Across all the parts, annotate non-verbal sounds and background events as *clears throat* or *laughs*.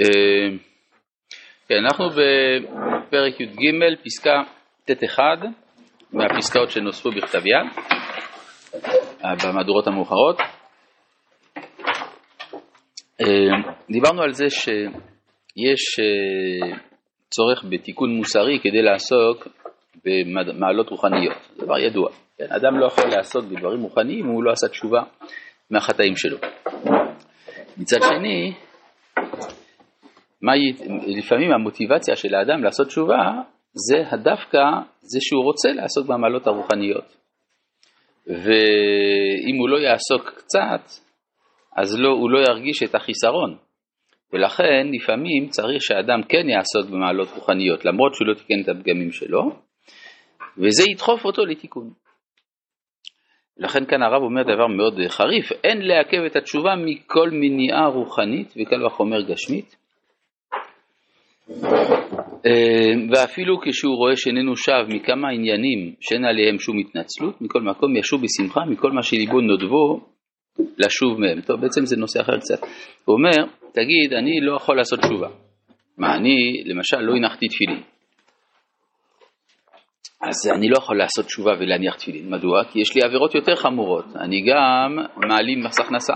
אה, כן, אנחנו בפרק י"ג, פסקה ט'1, מהפסקאות שנוספו בכתב יד, במהדורות המאוחרות. אה, דיברנו על זה שיש אה, צורך בתיקון מוסרי כדי לעסוק במעלות רוחניות, דבר ידוע. כן, אדם לא יכול לעסוק בדברים רוחניים אם הוא לא עשה תשובה מהחטאים שלו. מצד שני, מה, לפעמים המוטיבציה של האדם לעשות תשובה זה הדווקא זה שהוא רוצה לעסוק במעלות הרוחניות. ואם הוא לא יעסוק קצת, אז לא, הוא לא ירגיש את החיסרון. ולכן לפעמים צריך שאדם כן יעסוק במעלות רוחניות, למרות שהוא לא תיקן את הפגמים שלו, וזה ידחוף אותו לתיקון. לכן כאן הרב אומר דבר מאוד חריף, אין לעכב את התשובה מכל מניעה רוחנית וקל וחומר גשמית, ואפילו כשהוא רואה שאיננו שב מכמה עניינים שאין עליהם שום התנצלות, מכל מקום ישוב בשמחה מכל מה שליבו נודבו לשוב מהם. טוב, בעצם זה נושא אחר קצת. הוא אומר, תגיד, אני לא יכול לעשות תשובה. מה, אני למשל לא הנחתי תפילין. אז אני לא יכול לעשות תשובה ולהניח תפילין. מדוע? כי יש לי עבירות יותר חמורות. אני גם מעלים מס הכנסה.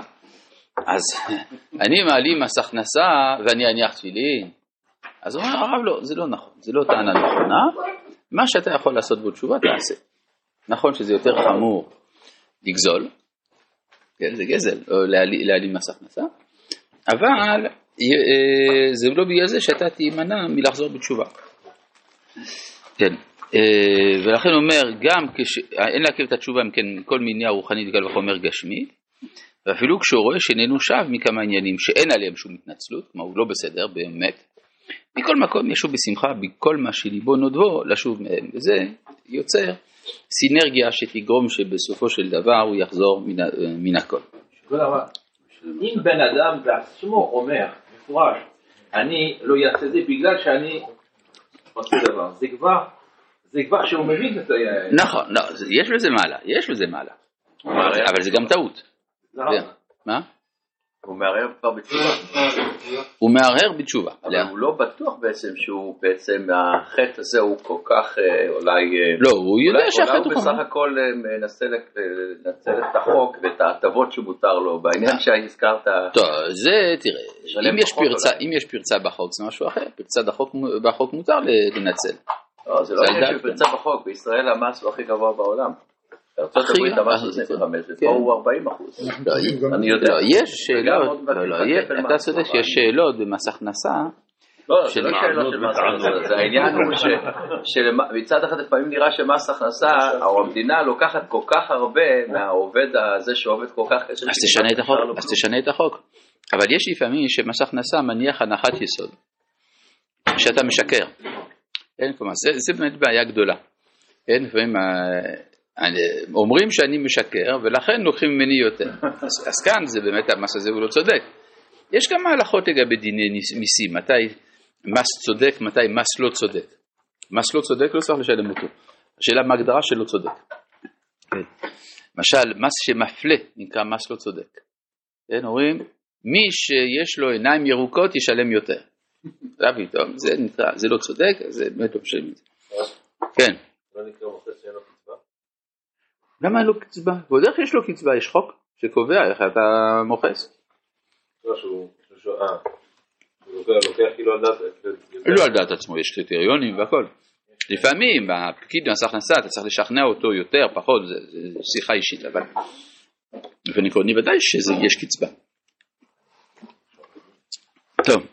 אז *laughs* אני מעלים מס הכנסה ואני אניח תפילין. אז אומר הרב לא, זה לא נכון, זה לא טענה נכונה, מה שאתה יכול לעשות בו תשובה תעשה. נכון שזה יותר חמור לגזול, כן, זה גזל, או להעלים מס הכנסה, אבל אה, זה לא בגלל זה שאתה תימנע מלחזור בתשובה. כן, אה, ולכן אומר, גם כש... אין לעכב את התשובה אם כן כל מניעה רוחנית קל וחומר גשמית, ואפילו כשהוא רואה שאיננו שב מכמה עניינים שאין עליהם שום התנצלות, כלומר הוא לא בסדר באמת, מכל מקום ישוב בשמחה בכל מה שליבו נודבו לשוב מהם, וזה יוצר סינרגיה שתגרום שבסופו של דבר הוא יחזור מן, מן הכל. אם בן אדם בעצמו אומר מפורש, אני לא אעשה זה בגלל שאני עושה דבר, זה כבר, זה כבר שהוא מבין את זה. נכון, לא, יש בזה מעלה, יש בזה מעלה, אבל זה גם טעות. מה? הוא מערער כבר בתשובה. הוא מערער בתשובה. אבל הוא לא בטוח בעצם שהוא בעצם, החטא הזה הוא כל כך אה, אולי... אה, לא, הוא יודע שהחטא הוא. אולי הוא בסך הכל אה, מנסה לנצל את החוק ואת ההטבות שמותר לו, בעניין שהזכרת. טוב, זה, תראה, אם יש פרצה בחוק זה משהו אחר, פרצה בחוק מותר לנצל. לא, זה לא עניין של פרצה בחוק, בישראל המס הוא הכי גבוה בעולם. הברית המס הוא 25 ופה הוא 40 אחוז. אני יודע. יש שאלות, אתה צודק שיש שאלות במס הכנסה. לא, זה לא שאלות של מס הכנסה, זה העניין הוא שמצד אחד לפעמים נראה שמס הכנסה, או המדינה לוקחת כל כך הרבה מהעובד הזה שעובד כל כך קשה. אז תשנה את החוק. אבל יש לפעמים שמס הכנסה מניח הנחת יסוד, שאתה משקר. כלומר, זה באמת בעיה גדולה. כן, לפעמים אומרים שאני משקר ולכן לוקחים ממני יותר. אז, אז כאן זה באמת המס הזה הוא לא צודק. יש כמה הלכות לגבי דיני מיסים, מתי מס צודק, מתי מס לא צודק. מס לא צודק לא צריך לשלם אותו. השאלה מה ההגדרה שלא צודק. כן. למשל, מס שמפלה נקרא מס לא צודק. כן, אומרים, מי שיש לו עיניים ירוקות ישלם יותר. *laughs* זה פתאום, זה נקרא, זה לא צודק, זה באמת לא משלם את זה. כן. לא נקרא מוכר שאין לו למה אין לו קצבה? ועוד איך יש לו קצבה? יש חוק שקובע איך אתה מוכס. לא אה, על דעת... לא על דעת עצמו, יש קריטריונים והכל. לפעמים הפקיד במס הכנסה אתה צריך לשכנע אותו יותר, פחות, זה שיחה אישית, אבל באופן עקרוני ודאי שיש קצבה. טוב.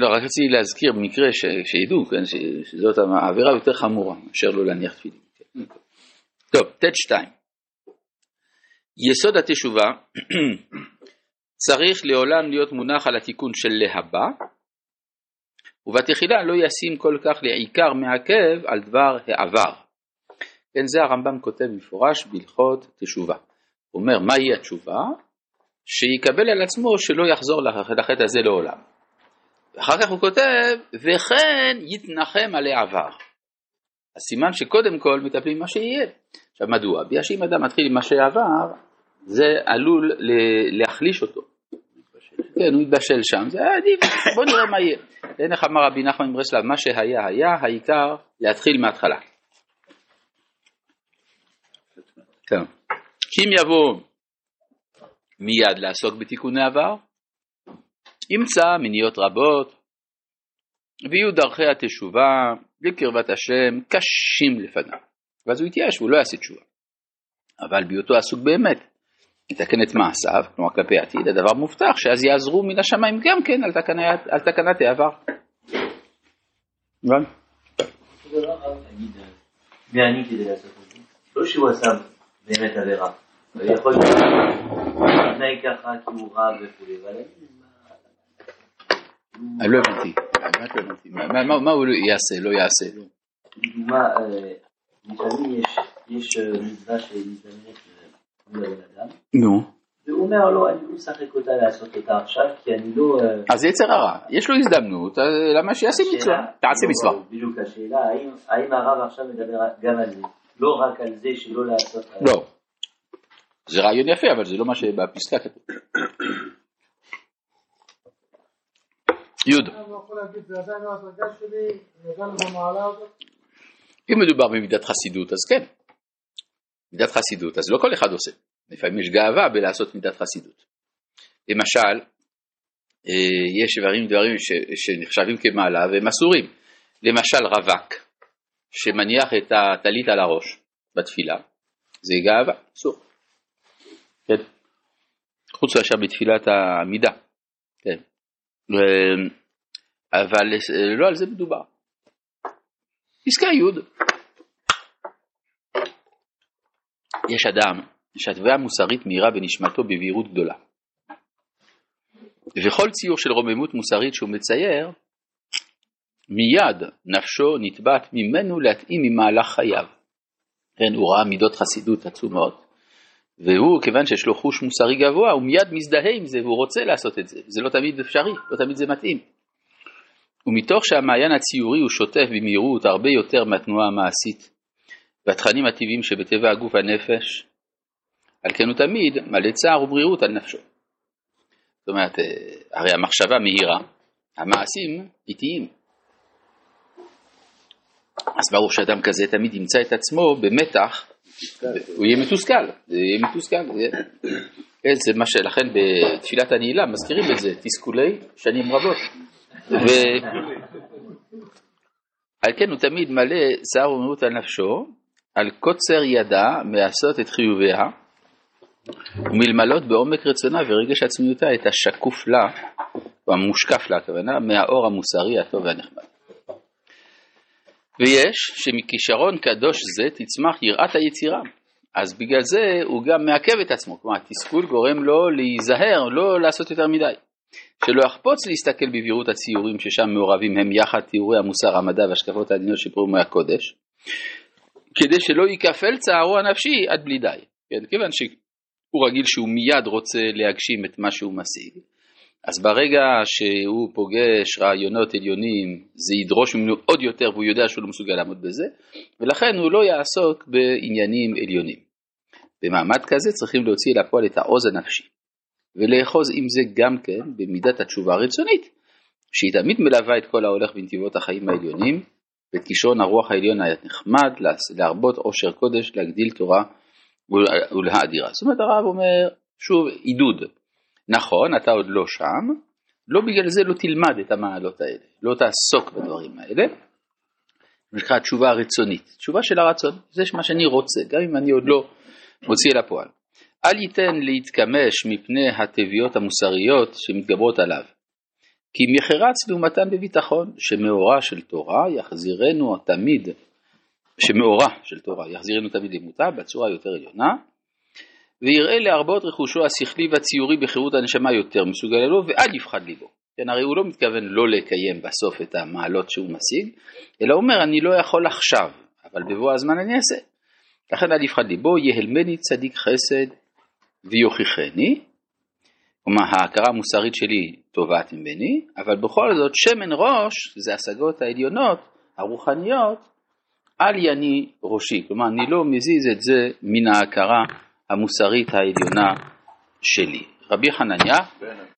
לא, רק רציתי להזכיר במקרה ש, שידעו, כן, ש, שזאת העבירה יותר חמורה מאשר לא להניח תפילין. כן. טוב, ט'2 יסוד התשובה *clears throat* צריך לעולם להיות מונח על התיקון של להבא, ובתחילה לא ישים כל כך לעיקר מעכב על דבר העבר. כן, זה הרמב"ם כותב במפורש בהלכות תשובה. הוא אומר, מהי התשובה? שיקבל על עצמו שלא יחזור לחטא הזה לעולם. ואחר כך הוא כותב, וכן יתנחם עלי עבר. אז סימן שקודם כל מטפלים במה שיהיה. עכשיו מדוע? בגלל שאם אדם מתחיל עם מה שעבר, זה עלול להחליש אותו. כן, הוא התבשל שם, זה היה עדיף, בוא נראה מה יהיה. אין איך אמר רבי נחמן מברסלב, מה שהיה היה, העיקר להתחיל מההתחלה. כי אם יבוא מיד לעסוק בתיקוני עבר, ימצא מניות רבות, ויהיו דרכי התשובה לקרבת השם קשים לפניו. ואז הוא יתייאש והוא לא יעשה תשובה. אבל בהיותו עסוק באמת, יתקן את מעשיו, כלומר כלפי עתיד, הדבר מובטח שאז יעזרו מן השמיים גם כן על תקנת, על תקנת העבר. הבנת? מי אני כדי לעשות את זה? לא שהוא עשה באמת עבירה. יכול להיות תנאי ככה כי הוא רב וכולי, אבל אני לא הבנתי, באמת לא הבנתי. מה הוא יעשה, לא יעשה? לדוגמה, לפעמים יש מצווה שמזדמנת מול אדם. נו. והוא אומר לו, אני לא משחק אותה לעשות אותה עכשיו, כי אני לא... אז יצר הרע, יש לו הזדמנות, למה שיעשה מצווה? תעשה מצווה. בדיוק, השאלה, האם הרב עכשיו מדבר גם על זה? לא רק על זה שלא לעשות... לא. זה רעיון יפה, אבל זה לא מה שבפסקה כתוב. יוד. אם מדובר במידת חסידות, אז כן. מידת חסידות, אז לא כל אחד עושה. לפעמים יש גאווה בלעשות מידת חסידות. למשל, אה, יש דברים, דברים שנחשבים כמעלה והם אסורים. למשל רווק, שמניח את הטלית על הראש בתפילה, זה גאווה, אסור. כן. חוץ מאשר בתפילת העמידה. כן. אבל לא על זה מדובר. פסקה י' יש אדם שהתביעה המוסרית מאירה בנשמתו בבהירות גדולה. וכל ציור של רוממות מוסרית שהוא מצייר, מיד נפשו נתבעת ממנו להתאים ממהלך חייו. כן, הוא ראה מידות חסידות עצומות, והוא, כיוון שיש לו חוש מוסרי גבוה, הוא מיד מזדהה עם זה והוא רוצה לעשות את זה. זה לא תמיד אפשרי, לא תמיד זה מתאים. ומתוך שהמעיין הציורי הוא שוטף במהירות הרבה יותר מהתנועה המעשית והתכנים הטבעיים שבטבע הגוף והנפש, על כן הוא תמיד מלא צער ובריאות על נפשו. זאת אומרת, אה, הרי המחשבה מהירה, המעשים איטיים. אז ברור שאדם כזה תמיד ימצא את עצמו במתח, הוא יהיה מתוסכל, זה יהיה מתוסכל. כן, זה מה שלכן בתפילת הנעילה מזכירים את זה, תסכולי שנים רבות. ועל כן הוא תמיד מלא צער ומהות על נפשו, על קוצר ידה מעשות את חיוביה, ומלמלות בעומק רצונה ורגש עצמיותה את השקוף לה, או המושקף לה הכוונה, מהאור המוסרי הטוב והנחמד. ויש שמכישרון קדוש זה תצמח יראת היצירה. אז בגלל זה הוא גם מעכב את עצמו, כלומר התסכול גורם לו להיזהר, לא לעשות יותר מדי. שלא יחפוץ להסתכל בבהירות הציורים ששם מעורבים הם יחד תיאורי המוסר, המדע והשקפות העדינות של פרומו הקודש, כדי שלא ייכפל צערו הנפשי עד בלי די. כן, כיוון שהוא רגיל שהוא מיד רוצה להגשים את מה שהוא משיג, אז ברגע שהוא פוגש רעיונות עליונים, זה ידרוש ממנו עוד יותר והוא יודע שהוא לא מסוגל לעמוד בזה, ולכן הוא לא יעסוק בעניינים עליונים. במעמד כזה צריכים להוציא לפועל את העוז הנפשי, ולאחוז עם זה גם כן במידת התשובה הרצונית, שהיא תמיד מלווה את כל ההולך בנתיבות החיים העליונים, ואת כישרון הרוח העליון הנחמד, להרבות עושר קודש, להגדיל תורה ולהאדירה. זאת אומרת הרב אומר, שוב, עידוד, נכון, אתה עוד לא שם, לא בגלל זה לא תלמד את המעלות האלה, לא תעסוק בדברים האלה. נקרא תשובה רצונית, תשובה של הרצון, זה מה שאני רוצה, גם אם אני עוד לא מוציא אל הפועל. אל ייתן להתקמש מפני התביעות המוסריות שמתגברות עליו, כי אם יחרץ לעומתן בביטחון, שמאורה של תורה יחזירנו תמיד, שמאורה של תורה יחזירנו תמיד למותה בצורה יותר עליונה, ויראה להרבות רכושו השכלי והציורי בחירות הנשמה יותר מסוגל לו ואל יפחד ליבו. כן, הרי הוא לא מתכוון לא לקיים בסוף את המעלות שהוא משיג, אלא אומר אני לא יכול עכשיו, אבל בבוא הזמן אני אעשה. לכן אל יפחד ליבו, יהלמני צדיק חסד ויוכיחני, כלומר ההכרה המוסרית שלי טובעת ממני, אבל בכל זאת שמן ראש, זה השגות העליונות, הרוחניות, אל יני ראשי, כלומר אני לא מזיז את זה מן ההכרה המוסרית העליונה שלי. רבי חנניה